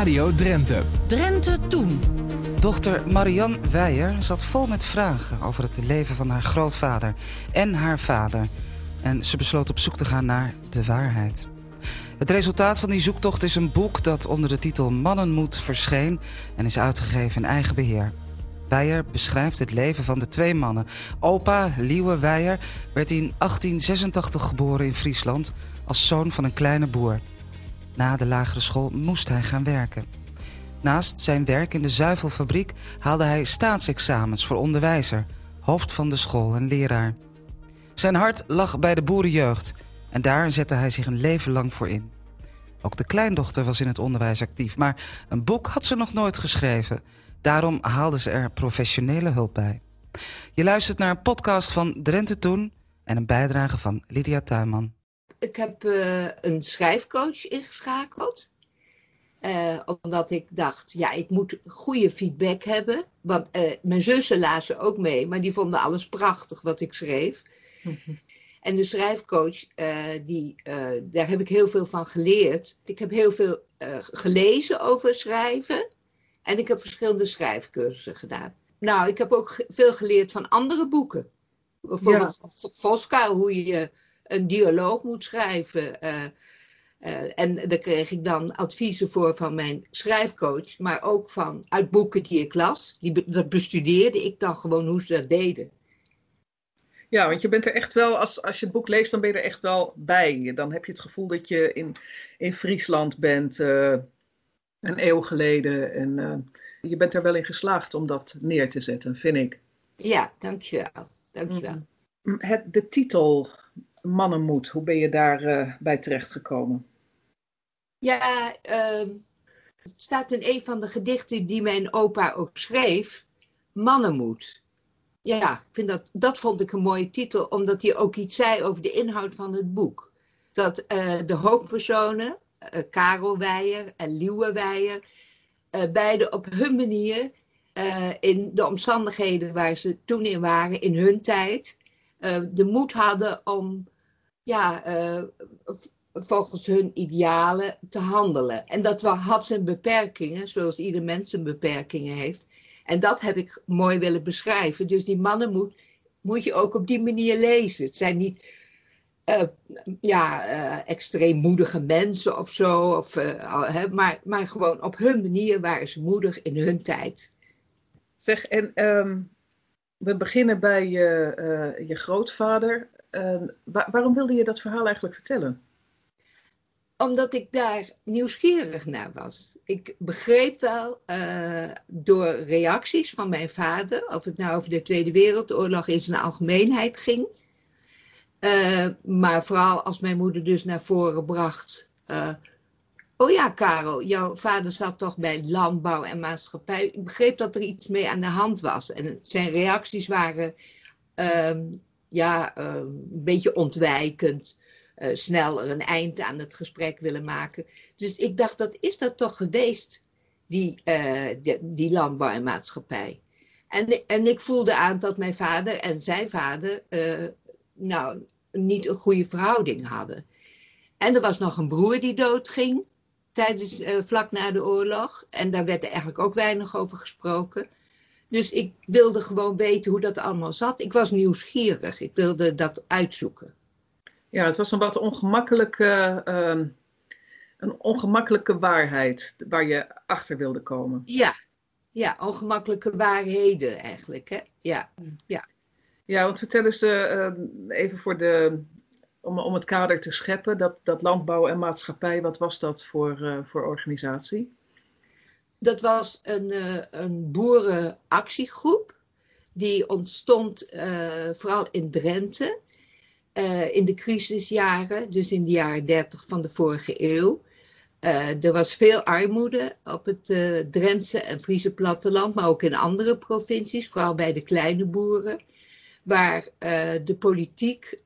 Radio Drenthe. Drenthe Toen. Dochter Marianne Weijer zat vol met vragen over het leven van haar grootvader en haar vader. En ze besloot op zoek te gaan naar de waarheid. Het resultaat van die zoektocht is een boek dat onder de titel Mannenmoed verscheen en is uitgegeven in eigen beheer. Weijer beschrijft het leven van de twee mannen. Opa, Liewe Weijer, werd in 1886 geboren in Friesland als zoon van een kleine boer. Na de lagere school moest hij gaan werken. Naast zijn werk in de zuivelfabriek haalde hij staatsexamens voor onderwijzer, hoofd van de school en leraar. Zijn hart lag bij de boerenjeugd en daar zette hij zich een leven lang voor in. Ook de kleindochter was in het onderwijs actief, maar een boek had ze nog nooit geschreven. Daarom haalde ze er professionele hulp bij. Je luistert naar een podcast van Drenthe Toen en een bijdrage van Lydia Tuinman. Ik heb uh, een schrijfcoach ingeschakeld. Uh, omdat ik dacht, ja, ik moet goede feedback hebben. Want uh, mijn zussen lazen ook mee, maar die vonden alles prachtig wat ik schreef. En de schrijfcoach, die, daar heb ik heel veel van geleerd. Ik heb heel veel gelezen over schrijven. En ik heb verschillende schrijfcursussen gedaan. Nou, ik heb ook veel geleerd van andere boeken. Bijvoorbeeld ja. Voskuil, hoe je een dialoog moet schrijven. Uh, uh, en daar kreeg ik dan adviezen voor van mijn schrijfcoach, maar ook van uit boeken die ik las. Die, dat bestudeerde ik dan gewoon hoe ze dat deden. Ja, want je bent er echt wel, als, als je het boek leest, dan ben je er echt wel bij. Dan heb je het gevoel dat je in, in Friesland bent, uh, een eeuw geleden. En uh, je bent er wel in geslaagd om dat neer te zetten, vind ik. Ja, dankjewel. dankjewel. Mm. Het, de titel Mannenmoed, hoe ben je daar uh, bij terechtgekomen? Ja, uh, het staat in een van de gedichten die mijn opa ook schreef. Mannenmoed. Ja, ik vind dat, dat vond ik een mooie titel, omdat hij ook iets zei over de inhoud van het boek. Dat uh, de hoofdpersonen, uh, Karel Weijer en Liewe Weijer, uh, beide op hun manier, in de omstandigheden waar ze toen in waren, in hun tijd, de moed hadden om ja, volgens hun idealen te handelen. En dat had zijn beperkingen, zoals ieder mens zijn beperkingen heeft. En dat heb ik mooi willen beschrijven. Dus die mannen moet, moet je ook op die manier lezen. Het zijn niet uh, ja, uh, extreem moedige mensen of zo, of, maar, maar gewoon op hun manier waren ze moedig in hun tijd. Zeg, en um, we beginnen bij je grootvader. Waar, waarom wilde je dat verhaal eigenlijk vertellen? omdat ik daar nieuwsgierig naar was. Ik begreep wel uh, door reacties van mijn vader, of het nou over de Tweede Wereldoorlog in zijn algemeenheid ging. Uh, maar vooral als mijn moeder dus naar voren bracht. Uh, oh ja, Karel, jouw vader zat toch bij landbouw en maatschappij. Ik begreep dat er iets mee aan de hand was. En zijn reacties waren ja, een beetje ontwijkend uh, snel een eind aan het gesprek willen maken. Dus ik dacht, dat is dat toch geweest, die, uh, die, landbouw en maatschappij. En, en ik voelde aan dat mijn vader en zijn vader nou, niet een goede verhouding hadden. En er was nog een broer die doodging tijdens, vlak na de oorlog. En daar werd er eigenlijk ook weinig over gesproken. Dus ik wilde gewoon weten hoe dat allemaal zat. Ik was nieuwsgierig. Ik wilde dat uitzoeken. Ja, het was een wat ongemakkelijke, uh, een ongemakkelijke waarheid waar je achter wilde komen. Ja, ja ongemakkelijke waarheden eigenlijk. Hè? Ja, ja. ja, want vertel eens uh, even voor de, om, om het kader te scheppen, dat, dat landbouw en maatschappij, wat was dat voor, uh, voor organisatie? Dat was een, uh, een boerenactiegroep. Die ontstond vooral in Drenthe uh, in de crisisjaren, dus in de jaren 30 van de vorige eeuw. Er was veel armoede op het uh, Drentse en Friese platteland, maar ook in andere provincies, vooral bij de kleine boeren, waar de politiek,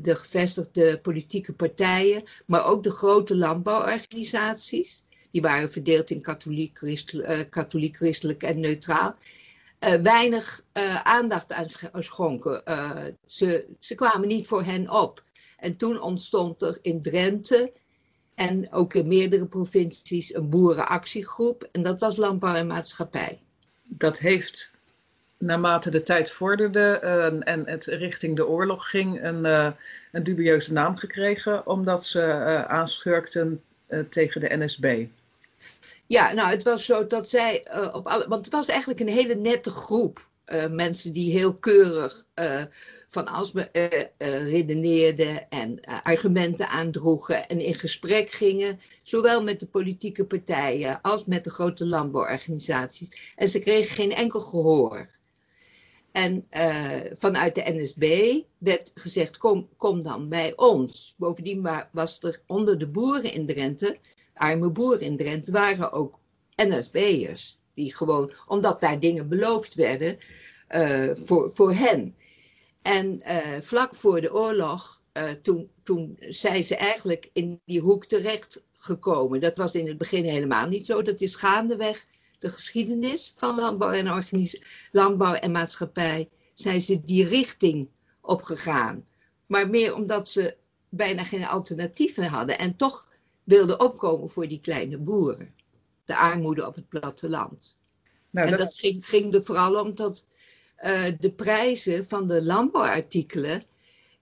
de gevestigde politieke partijen, maar ook de grote landbouworganisaties, die waren verdeeld in katholiek, christelijk, katholiek christelijk en neutraal, uh, weinig uh, aandacht aan schonken. Ze, ze kwamen niet voor hen op. En toen ontstond er in Drenthe En ook in meerdere provincies een boerenactiegroep. En dat was Landbouw en Maatschappij. Dat heeft naarmate de tijd vorderde en het richting de oorlog ging, een, een dubieuze naam gekregen, omdat ze aanschurkten tegen de NSB. Ja, nou, het was zo dat zij op alle. Want het was eigenlijk een hele nette groep. mensen die heel keurig van als me redeneerden en argumenten aandroegen en in gesprek gingen, zowel met de politieke partijen als met de grote landbouworganisaties. En ze kregen geen enkel gehoor. En uh, vanuit de NSB werd gezegd, kom, kom dan bij ons. Bovendien was er onder de boeren in Drenthe, arme boeren in Drenthe, waren ook NSB'ers. Die gewoon, omdat daar dingen beloofd werden uh, voor, voor hen. En uh, vlak voor de oorlog, toen, toen zijn ze eigenlijk in die hoek terecht gekomen. Dat was in het begin helemaal niet zo. Dat is gaandeweg de geschiedenis van landbouw en, landbouw en maatschappij zijn ze die richting opgegaan. Maar meer omdat ze bijna geen alternatieven hadden en toch wilden opkomen voor die kleine boeren. De armoede op het platteland. Nou, en dat, ging, ging, er vooral om dat uh, de prijzen van de landbouwartikelen,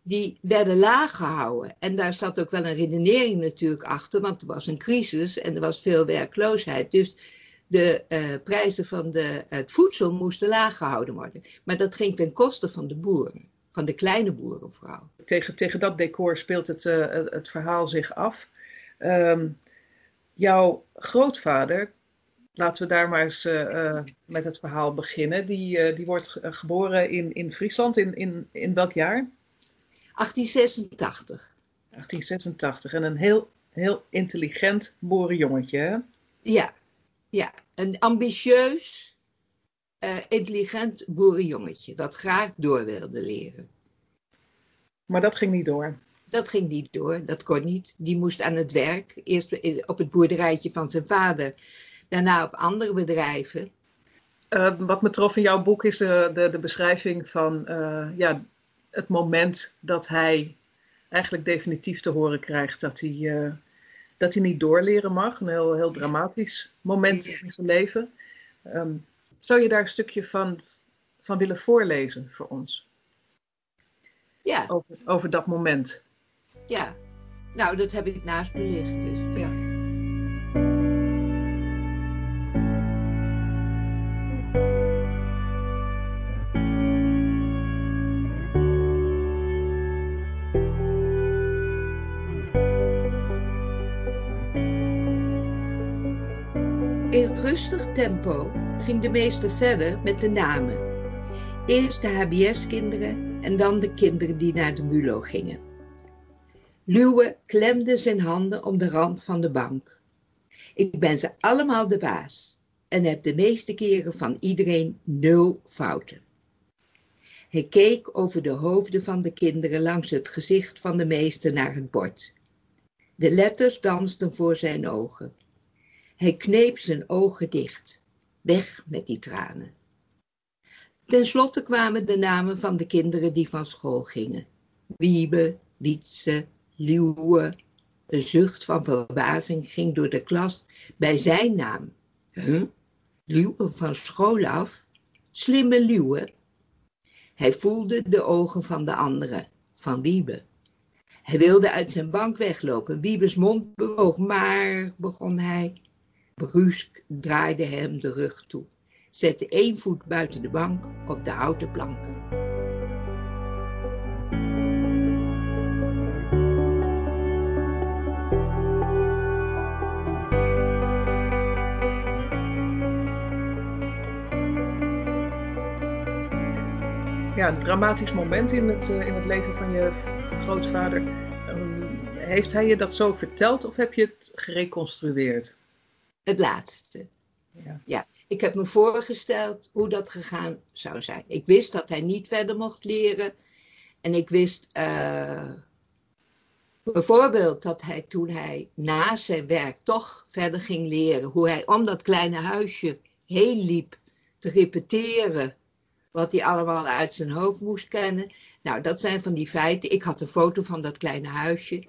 die werden laag gehouden. En daar zat ook wel een redenering natuurlijk achter, want er was een crisis en er was veel werkloosheid. Dus de uh, prijzen van de, het voedsel moesten laag gehouden worden. Maar dat ging ten koste van de boeren, van de kleine boeren vooral. Tegen, tegen dat decor speelt het, uh, het verhaal zich af. Um, jouw grootvader, laten we daar maar eens uh, met het verhaal beginnen, die, die wordt geboren in, in Friesland. In, in, in welk jaar? 1886. 1886 en een heel, heel intelligent boerenjongetje, hè? Ja, ja, een ambitieus, uh, intelligent boerenjongetje dat graag door wilde leren. Maar dat ging niet door. Dat ging niet door, dat kon niet. Die moest aan het werk, eerst op het boerderijtje van zijn vader, daarna op andere bedrijven. Uh, wat me trof in jouw boek is de, de, de beschrijving van uh, ja, het moment dat hij eigenlijk definitief te horen krijgt dat hij dat hij niet doorleren mag. Een heel, heel dramatisch moment in zijn leven. Um, zou je daar een stukje van, van willen voorlezen voor ons? Ja. Over, over dat moment. Ja. Nou, dat heb ik naast me liggen. Dus ja. In rustig tempo ging de meester verder met de namen. Eerst de HBS-kinderen en dan de kinderen die naar de MULO gingen. Luwe klemde zijn handen om de rand van de bank. Ik ben ze allemaal de baas en heb de meeste keren van iedereen nul fouten. Hij keek over de hoofden van de kinderen langs het gezicht van de meester naar het bord. De letters dansten voor zijn ogen. Hij kneep zijn ogen dicht. Weg met die tranen. Ten slotte kwamen de namen van de kinderen die van school gingen. Wiebe, Wietse, Luwe. Een zucht van verbazing ging door de klas bij zijn naam. Huh? Luwe van school af? Slimme Luwe? Hij voelde de ogen van de anderen, van Wiebe. Hij wilde uit zijn bank weglopen. Wiebes mond bewoog, maar, begon hij. Brusk draaide hem de rug toe, zette één voet buiten de bank op de houten planken. Ja, een dramatisch moment in het, uh, in het leven van je grootvader. Um, heeft hij je dat zo verteld of heb je het gereconstrueerd? Het laatste. Ja. ja. ik heb me voorgesteld hoe dat gegaan zou zijn. Ik wist dat hij niet verder mocht leren. En ik wist uh, bijvoorbeeld dat hij toen hij na zijn werk toch verder ging leren, hoe hij om dat kleine huisje heen liep te repeteren. Wat hij allemaal uit zijn hoofd moest kennen. Nou, dat zijn van die feiten. Ik had een foto van dat kleine huisje.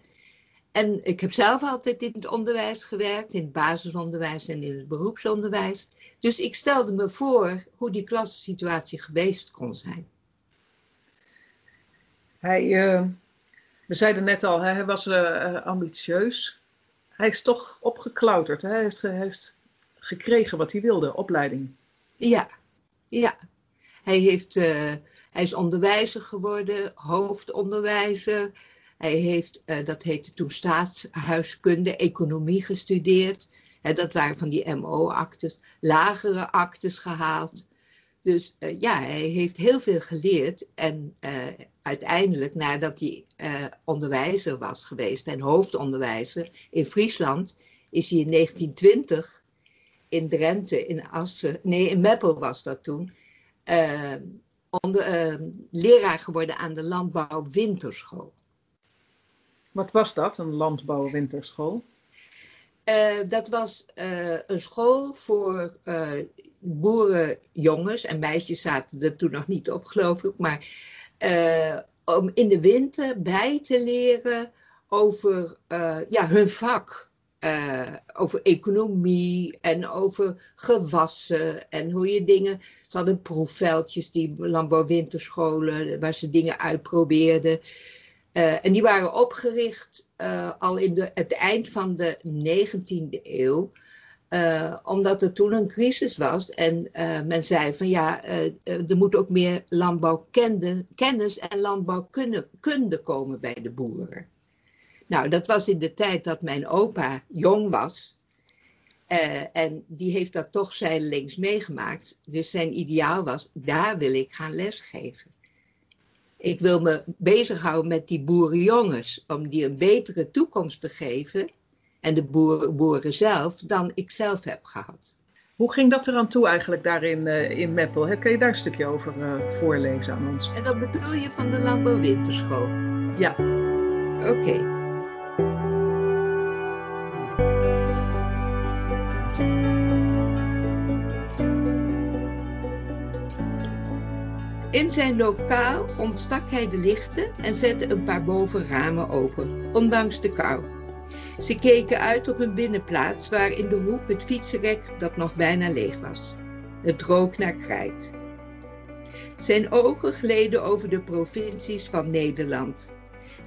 En ik heb zelf altijd in het onderwijs gewerkt, in het basisonderwijs en in het beroepsonderwijs. Dus ik stelde me voor hoe die klassensituatie geweest kon zijn. Hij, uh, we zeiden net al, hij was uh, ambitieus. Hij is toch opgeklauterd. Hij heeft, heeft gekregen wat hij wilde, opleiding. Ja, ja. Hij, heeft, uh, hij is onderwijzer geworden, hoofdonderwijzer. Hij heeft, uh, dat heette toen staatshuiskunde, economie gestudeerd. Dat waren van die MO-actes, lagere actes gehaald. Dus uh, ja, hij heeft heel veel geleerd. En uiteindelijk, nadat hij onderwijzer was geweest en hoofdonderwijzer in Friesland, is hij in 1920 in Drenthe, in Assen, nee, in Meppel was dat toen, onder, leraar geworden aan de Landbouw Winterschool. Wat was dat, een Landbouw Winterschool? Uh, dat was een school voor boerenjongens en meisjes zaten er toen nog niet op, geloof ik, maar om in de winter bij te leren over ja, hun vak. Over economie en over gewassen en hoe je dingen. Ze hadden proefveldjes, die landbouwwinterscholen, waar ze dingen uitprobeerden. Uh, en die waren opgericht uh, al in de, het eind van de 19e eeuw. omdat er toen een crisis was en men zei van ja, er moet ook meer landbouwkennis en landbouwkunde komen bij de boeren. Nou, dat was in de tijd dat mijn opa jong was. En die heeft dat toch zijdelings meegemaakt. Dus zijn ideaal was, daar wil ik gaan lesgeven. Ik wil me bezighouden met die boerenjongens, om die een betere toekomst te geven. En de boeren, boeren zelf, dan ik zelf heb gehad. Hoe ging dat eraan toe eigenlijk daar in, uh, in Meppel? Kun je daar een stukje over uh, voorlezen aan ons? En dat bedoel je van de landbouwwinterschool? Ja. Oké. Okay. In zijn lokaal ontstak hij de lichten en zette een paar bovenramen open, ondanks de kou. Ze keken uit op een binnenplaats waar in de hoek het fietsenrek dat nog bijna leeg was. Het rook naar krijt. Zijn ogen gleden over de provincies van Nederland.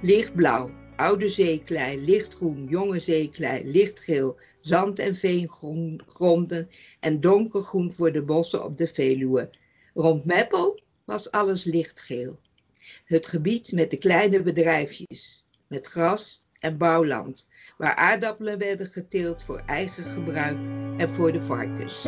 Lichtblauw, oude zeeklei, lichtgroen, jonge zeeklei, lichtgeel, zand- en veengronden en donkergroen voor de bossen op de Veluwe. Rond Meppel was alles lichtgeel. Het gebied met de kleine bedrijfjes, met gras en bouwland, waar aardappelen werden geteeld voor eigen gebruik en voor de varkens.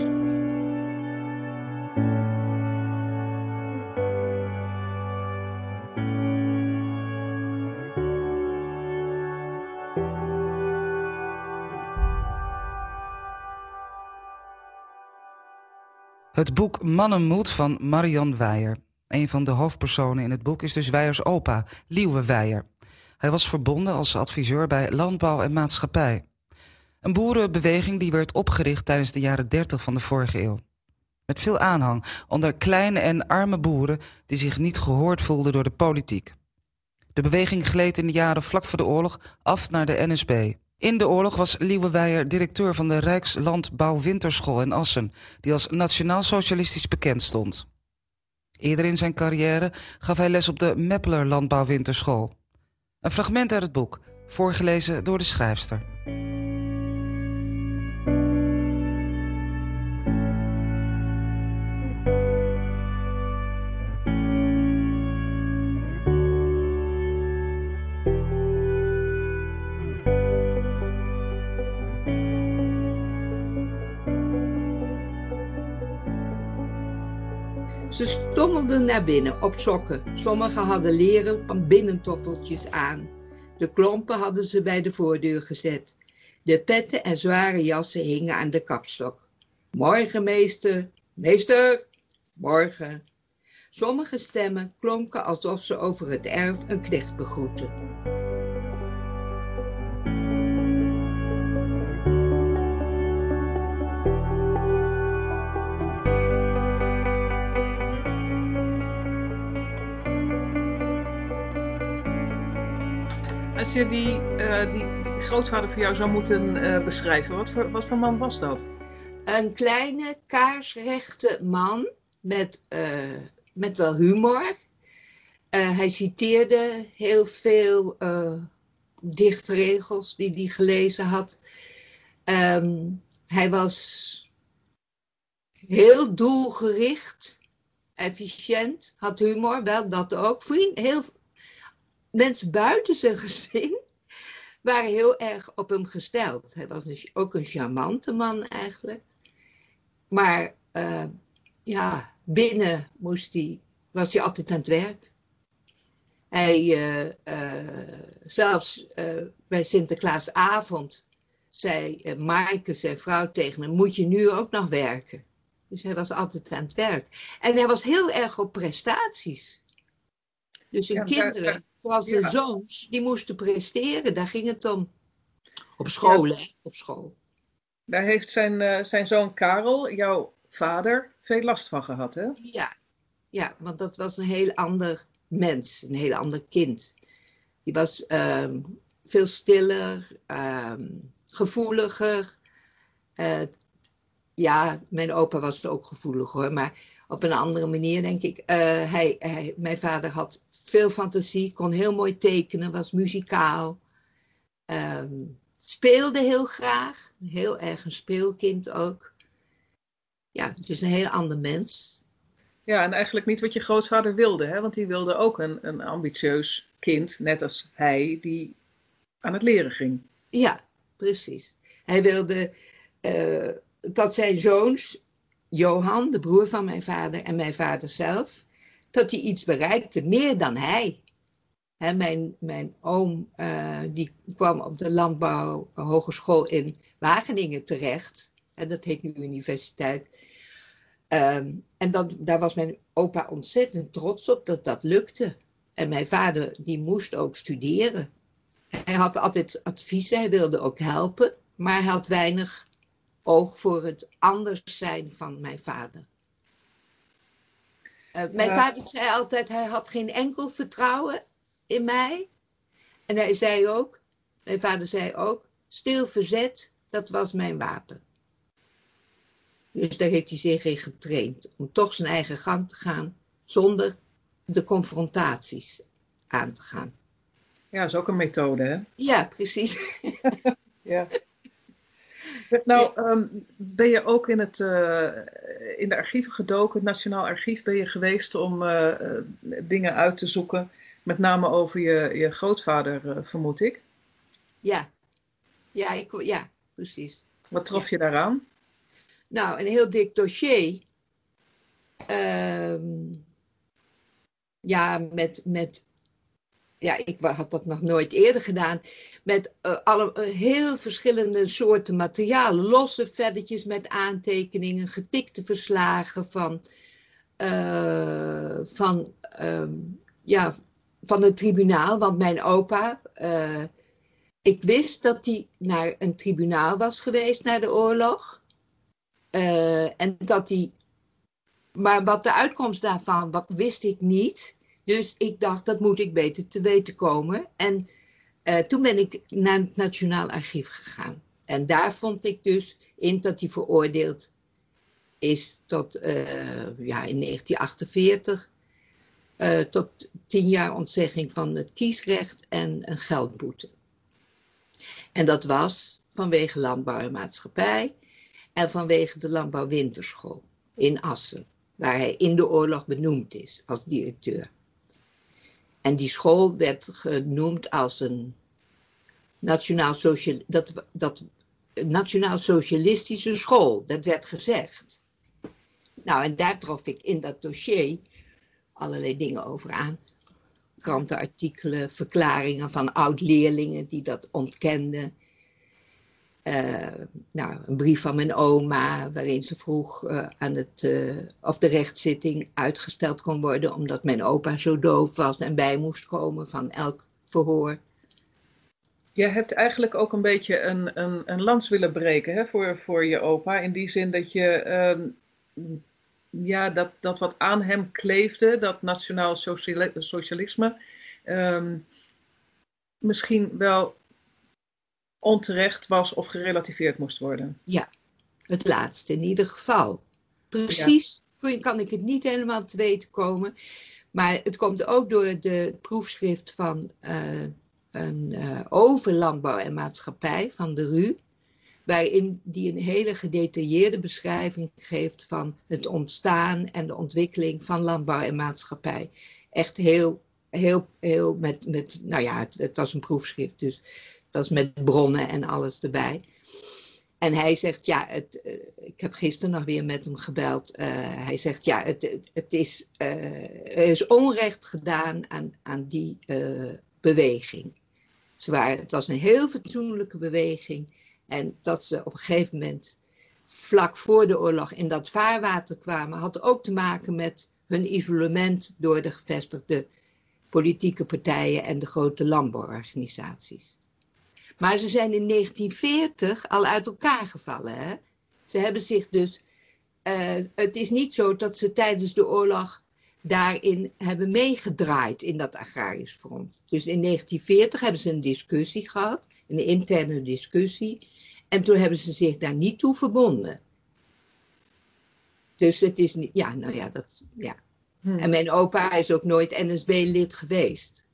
Het boek Mannenmoed van Marian Weijer. Een van de hoofdpersonen in het boek is dus Weijers opa, Liewe Weijer. Hij was verbonden als adviseur bij Landbouw en Maatschappij. Een boerenbeweging die werd opgericht tijdens de jaren 30 van de vorige eeuw. Met veel aanhang onder kleine en arme boeren die zich niet gehoord voelden door de politiek. De beweging gleed in de jaren vlak voor de oorlog af naar de NSB. In de oorlog was Liewe Weijer directeur van de Rijkslandbouw Winterschool in Assen, die als nationaal-socialistisch bekend stond. Eerder in zijn carrière gaf hij les op de Meppeler Landbouw Winterschool. Een fragment uit het boek, voorgelezen door de schrijfster. Stommelden naar binnen op sokken. Sommigen hadden leren binnentoffeltjes aan. De klompen hadden ze bij de voordeur gezet. De petten en zware jassen hingen aan de kapstok. Morgen, meester. Meester. Morgen. Sommige stemmen klonken alsof ze over het erf een knecht begroeten. Als je die, uh, die, grootvader voor jou zou moeten uh, beschrijven, wat voor, wat voor man was dat? Een kleine, kaarsrechte man met, uh, met wel humor. Hij citeerde heel veel dichtregels die hij gelezen had. Um, hij was heel doelgericht, efficiënt, had humor, wel dat ook. Vriend, heel, mensen buiten zijn gezin waren heel erg op hem gesteld. Hij was dus ook een charmante man eigenlijk. Maar uh, ja, binnen moest hij, was hij altijd aan het werk. Hij, uh, uh, zelfs bij Sinterklaasavond, zei Maaike, zijn vrouw, tegen hem: Moet je nu ook nog werken? Dus hij was altijd aan het werk. En hij was heel erg op prestaties. Dus zijn kinderen, vooral zijn zoons, die moesten presteren. Daar ging het om. Op school, hè? Op school. Daar heeft zijn, uh, zijn zoon Karel, jouw vader, veel last van gehad, hè? Ja. ja, want dat was een heel ander mens, een heel ander kind. Die was um, veel stiller, um, gevoeliger. Ja, mijn opa was ook gevoelig hoor, maar op een andere manier denk ik. Uh, hij, hij, mijn vader had veel fantasie, kon heel mooi tekenen, was muzikaal. Um, speelde heel graag, heel erg een speelkind ook. Ja, het is een heel ander mens. Ja, en eigenlijk niet wat je grootvader wilde, hè? want die wilde ook een, een ambitieus kind, net als hij, die aan het leren ging. Ja, precies. Hij wilde uh, dat zijn zoons, Johan, de broer van mijn vader, en mijn vader zelf, dat die iets bereikte, meer dan hij. mijn, mijn oom uh, die kwam op de landbouwhogeschool in Wageningen terecht. En dat heet nu universiteit. Um, en dat, daar was mijn opa ontzettend trots op dat dat lukte. En mijn vader die moest ook studeren. Hij had altijd adviezen, hij wilde ook helpen, maar hij had weinig oog voor het anders zijn van mijn vader. Uh, mijn vader zei altijd, hij had geen enkel vertrouwen in mij. En hij zei ook, mijn vader zei ook, stil verzet, dat was mijn wapen. Dus daar heeft hij zich in getraind, om toch zijn eigen gang te gaan, zonder de confrontaties aan te gaan. Ja, dat is ook een methode, hè? Ja, precies. ja. Nou, um, ben je ook in, het, uh, in de archieven gedoken, het Nationaal Archief, ben je geweest om uh, dingen uit te zoeken, met name over je, je grootvader, uh, vermoed ik? Ja, ja, ik, ja precies. Wat trof ja. je daaraan? Nou, een heel dik dossier. Um, ja, met, met ja, ik had dat nog nooit eerder gedaan, met uh, alle, uh, heel verschillende soorten materialen. Losse velletjes met aantekeningen, getikte verslagen van, uh, van, um, ja, van het tribunaal. Want mijn opa, ik wist dat hij naar een tribunaal was geweest na de oorlog. en dat hij, maar wat de uitkomst daarvan, wat wist ik niet. Dus ik dacht, dat moet ik beter te weten komen. En uh, toen ben ik naar het Nationaal Archief gegaan. En daar vond ik dus in dat hij veroordeeld is tot, uh, ja, in 1948, uh, tot tien jaar ontzegging van het kiesrecht en een geldboete. En dat was vanwege landbouw en maatschappij en vanwege de landbouwwinterschool in Assen, waar hij in de oorlog benoemd is als directeur. En die school werd genoemd als een nationaal, sociaal, dat, dat, nationaal socialistische school. Dat werd gezegd. Nou, en daar trof ik in dat dossier allerlei dingen over aan. Krantenartikelen, verklaringen van oud-leerlingen die dat ontkenden. Uh, nou, een brief van mijn oma waarin ze vroeg uh, aan het, uh, of de rechtszitting uitgesteld kon worden omdat mijn opa zo doof was en bij moest komen van elk verhoor. Je hebt eigenlijk ook een beetje een, een, een lans willen breken hè, voor, voor je opa. In die zin dat je ehm, ja, dat, dat wat aan hem kleefde, dat nationaal socialisme, um, misschien wel onterecht was of gerelativeerd moest worden. Ja, het laatste in ieder geval. Precies kan ik het niet helemaal te weten komen. Maar het komt ook door de proefschrift van uh, een uh, over landbouw en maatschappij van de RU. Waarin die een hele gedetailleerde beschrijving geeft van het ontstaan en de ontwikkeling van landbouw en maatschappij. Echt heel, heel, heel met, met nou ja, het, het was een proefschrift, dus het was met bronnen en alles erbij. En hij zegt, ja, het, uh, ik heb gisteren nog weer met hem gebeld. Uh, hij zegt, ja, het, het, is, uh, er is onrecht gedaan aan, aan die beweging. Waren, het was een heel fatsoenlijke beweging. En dat ze op een gegeven moment, vlak voor de oorlog, in dat vaarwater kwamen, had ook te maken met hun isolement door de gevestigde politieke partijen en de grote landbouworganisaties. Maar ze zijn in 1940 al uit elkaar gevallen. Hè? Ze hebben zich dus. Uh, het is niet zo dat ze tijdens de oorlog daarin hebben meegedraaid in dat agrarisch front. Dus in 1940 hebben ze een discussie gehad, een interne discussie. En toen hebben ze zich daar niet toe verbonden. Dus het is niet. Ja, nou ja, dat. Ja. Hmm. En mijn opa is ook nooit NSB-lid geweest.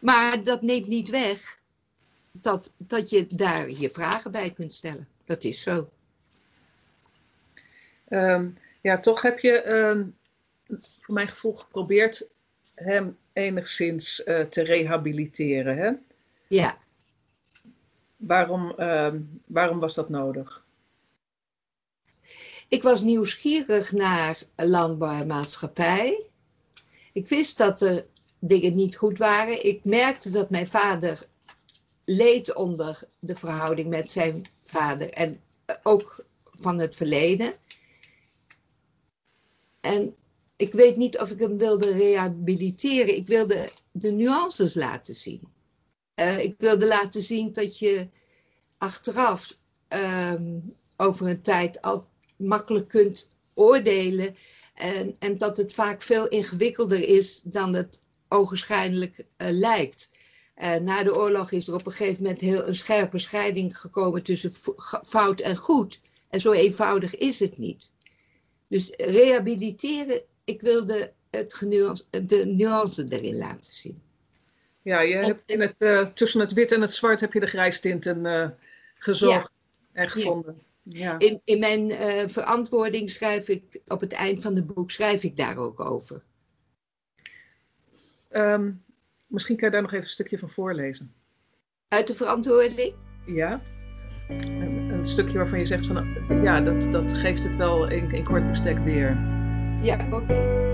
Maar dat neemt niet weg dat, dat je daar je vragen bij kunt stellen. Dat is zo. Um, ja, toch heb je um, voor mijn gevoel geprobeerd hem enigszins uh, te rehabiliteren. Hè? Ja. Waarom, um, waarom was dat nodig? Ik was nieuwsgierig naar landbouw en maatschappij. Ik wist dat er dingen niet goed waren. Ik merkte dat mijn vader leed onder de verhouding met zijn vader en ook van het verleden. En ik weet niet of ik hem wilde rehabiliteren. Ik wilde de nuances laten zien. Uh, ik wilde laten zien dat je achteraf um, over een tijd al makkelijk kunt oordelen. En, en dat het vaak veel ingewikkelder is dan het ogenschijnlijk uh, lijkt. Uh, na de oorlog is er op een gegeven moment heel een scherpe scheiding gekomen tussen fout en goed. En zo eenvoudig is het niet. Dus rehabiliteren, ik wilde het genuance, de nuance erin laten zien. Ja, je hebt in het, uh, tussen het wit en het zwart heb je de grijstinten uh, gezocht ja. en gevonden. Ja. In, in mijn verantwoording schrijf ik, op het eind van het boek schrijf ik daar ook over. Um, Misschien kan je daar nog even een stukje van voorlezen. Uit de verantwoording? Ja. Een, een stukje waarvan je zegt van ja, dat, dat geeft het wel in, in kort bestek weer. Ja, oké. Okay.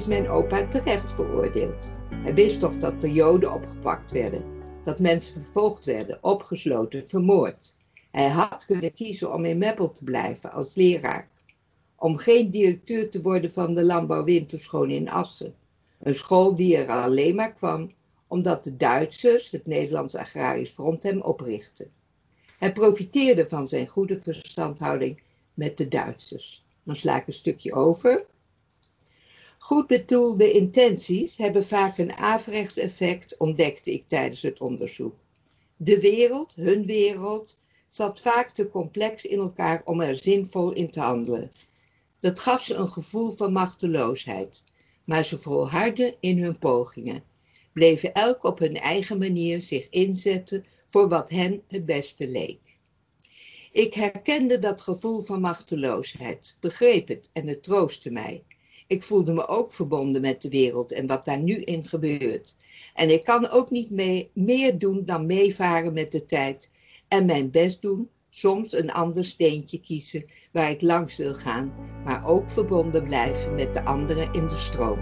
Is mijn opa terecht veroordeeld. Hij wist toch dat de Joden opgepakt werden, dat mensen vervolgd werden, opgesloten, vermoord. Hij had kunnen kiezen om in Meppel te blijven als leraar, om geen directeur te worden van de landbouwwinterschool in Assen. Een school die er alleen maar kwam omdat de Duitsers het Nederlands Agrarisch Front hem oprichtten. Hij profiteerde van zijn goede verstandhouding met de Duitsers. Dan sla ik een stukje over. Goed bedoelde intenties hebben vaak een averechts effect, ontdekte ik tijdens het onderzoek. De wereld, hun wereld, zat vaak te complex in elkaar om er zinvol in te handelen. Dat gaf ze een gevoel van machteloosheid, maar ze volhardden in hun pogingen, bleven elk op hun eigen manier zich inzetten voor wat hen het beste leek. Ik herkende dat gevoel van machteloosheid, begreep het en het troostte mij. Ik voelde me ook verbonden met de wereld en wat daar nu in gebeurt. En ik kan ook niet mee, meer doen dan meevaren met de tijd en mijn best doen, soms een ander steentje kiezen waar ik langs wil gaan, maar ook verbonden blijven met de anderen in de stroom.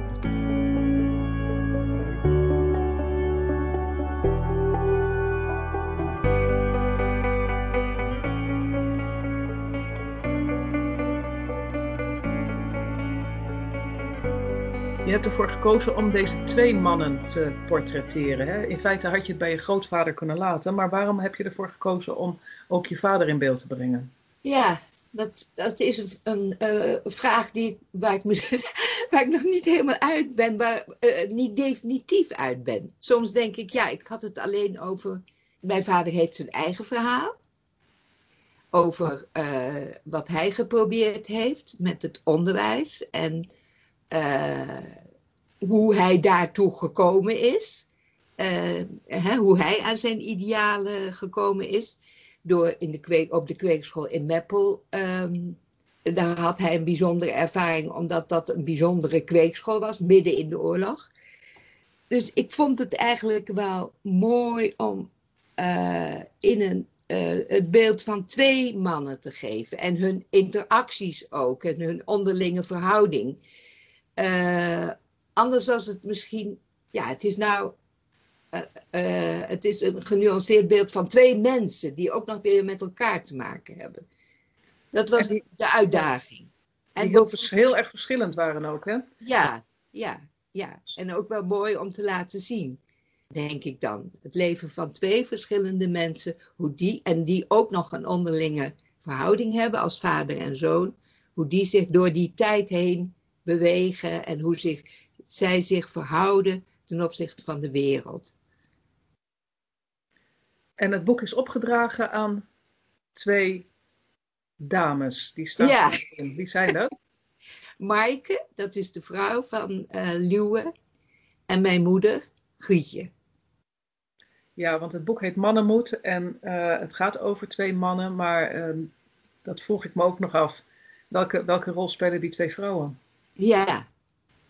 Je hebt ervoor gekozen om deze twee mannen te portretteren. Hè? In feite had je het bij je grootvader kunnen laten, maar waarom heb je ervoor gekozen om ook je vader in beeld te brengen? Ja, dat, dat is een, uh, vraag die, waar, ik waar ik nog niet helemaal uit ben, waar uh, niet definitief uit ben. Soms denk ik, ja, ik had het alleen over. Mijn vader heeft zijn eigen verhaal. Over uh, wat hij geprobeerd heeft met het onderwijs en hoe hij daartoe gekomen is. Hè, hoe hij aan zijn idealen gekomen is door in de kweek, op de kweekschool in Meppel. Um, daar had hij een bijzondere ervaring, omdat dat een bijzondere kweekschool was, midden in de oorlog. Dus ik vond het eigenlijk wel mooi om uh, in een, het beeld van twee mannen te geven. En hun interacties ook, en hun onderlinge verhouding. Uh, anders was het misschien, ja, het is nou uh, uh, het is een genuanceerd beeld van twee mensen die ook nog weer met elkaar te maken hebben. Dat was die, de uitdaging. En die heel, heel, erg verschillend waren ook, hè? Ja, ja, ja. En ook wel mooi om te laten zien, denk ik dan. Het leven van twee verschillende mensen, hoe die, en die ook nog een onderlinge verhouding hebben als vader en zoon, hoe die zich door die tijd heen bewegen en hoe zich, zij zich verhouden ten opzichte van de wereld. En het boek is opgedragen aan twee dames. Die staan ja. Wie zijn dat? Maaike, dat is de vrouw van uh, Luwe. En mijn moeder, Grietje. Ja, want het boek heet Mannenmoed en uh, het gaat over twee mannen, maar uh, dat vroeg ik me ook nog af. Welke, welke rol spelen die twee vrouwen? Ja,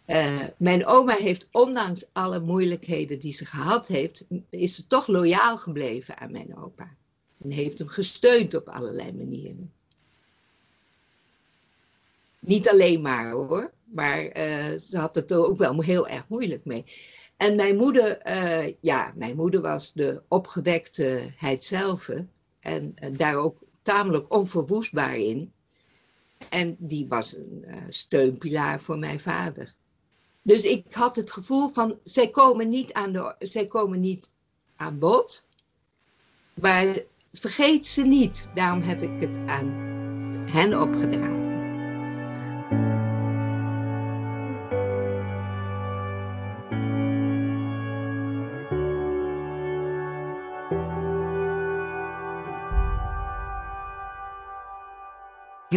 uh, mijn oma heeft, ondanks alle moeilijkheden die ze gehad heeft, is ze toch loyaal gebleven aan mijn opa. En heeft hem gesteund op allerlei manieren. Niet alleen maar hoor, maar uh, ze had het er ook wel heel erg moeilijk mee. En mijn moeder, uh, ja, mijn moeder was de opgewekteheid zelf en daar ook tamelijk onverwoestbaar in. En die was een steunpilaar voor mijn vader. Dus ik had het gevoel van, zij komen niet aan, de, zij komen niet aan bod, maar vergeet ze niet. Daarom heb ik het aan hen opgedragen.